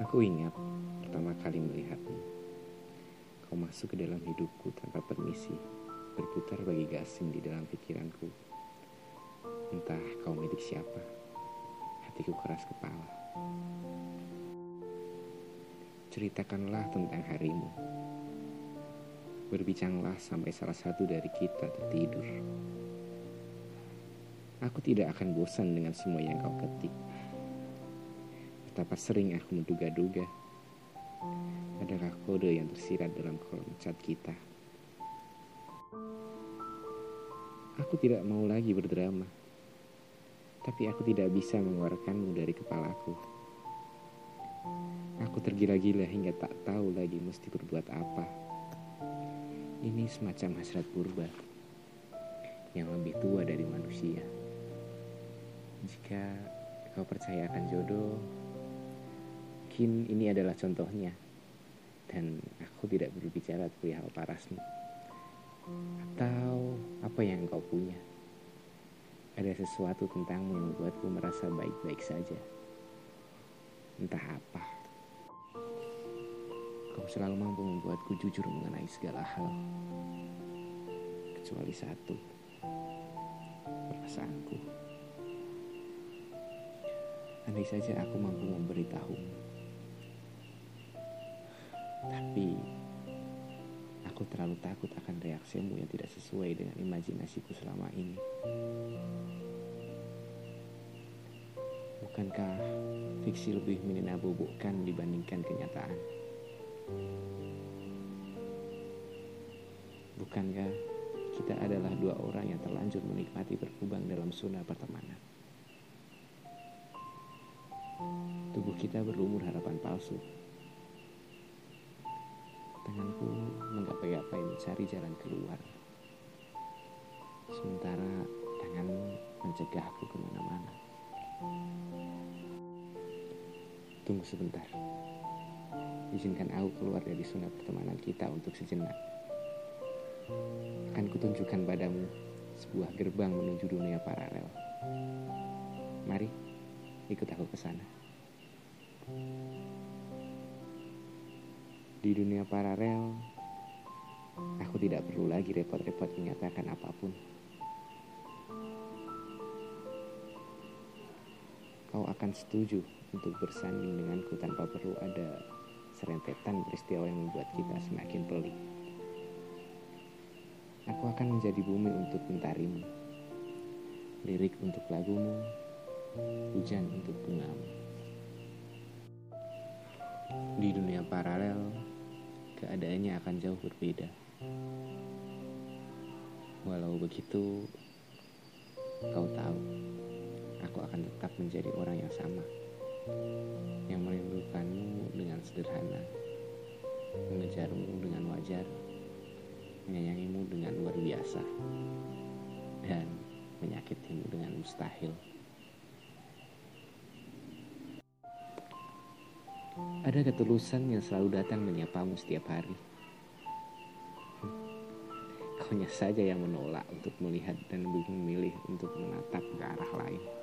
Aku ingat pertama kali melihatmu. Kau masuk ke dalam hidupku tanpa permisi, berputar bagi gasing di dalam pikiranku. Entah kau milik siapa, hatiku keras kepala. Ceritakanlah tentang harimu. Berbincanglah sampai salah satu dari kita tertidur. Aku tidak akan bosan dengan semua yang kau ketik. Betapa sering aku menduga-duga Adakah kode yang tersirat dalam kolom chat kita. Aku tidak mau lagi berdrama Tapi aku tidak bisa mengeluarkanmu dari kepalaku Aku tergila-gila hingga tak tahu lagi mesti berbuat apa. Ini semacam hasrat purba Yang lebih tua dari manusia. Jika kau percaya akan jodoh Mungkin ini adalah contohnya. Dan aku tidak berbicara perihal parasmu. Atau apa yang kau punya. Ada sesuatu tentangmu yang membuatku merasa baik-baik saja. Entah apa. Kau selalu mampu membuatku jujur mengenai segala hal. Kecuali satu. Perasaanku. Andai saja aku mampu memberitahumu tapi aku terlalu takut akan reaksimu yang tidak sesuai dengan imajinasiku selama ini. Bukankah fiksi lebih menyenabubukkan dibandingkan kenyataan? Bukankah kita adalah dua orang yang terlanjur menikmati berkubang dalam zona pertemanan? Tubuh kita berumur harapan palsu tanganku menggapai-gapai mencari jalan keluar. Sementara tanganmu mencegahku ke mana-mana. Tunggu sebentar. Izinkan aku keluar dari zona pertemanan kita untuk sejenak. Akan kutunjukkan padamu sebuah gerbang menuju dunia paralel. Mari, ikut aku ke sana. Di dunia paralel, aku tidak perlu lagi repot-repot menyatakan apa pun. Kau akan setuju untuk bersanding denganku tanpa perlu ada serentetan peristiwa yang membuat kita semakin pelik. Aku akan menjadi bumi untuk mentarimu, lirik untuk lagumu, hujan untuk bungamu. Di dunia paralel, keadaannya akan jauh berbeda. Walau begitu, kau tahu, aku akan tetap menjadi orang yang sama, yang merindukanmu dengan sederhana, mengejarmu dengan wajar, menyayangimu dengan luar biasa, dan menyakitimu dengan mustahil. Ada ketulusan yang selalu datang menyapamu setiap hari. Kaunya saja yang menolak untuk melihat dan memilih untuk menatap ke arah lain.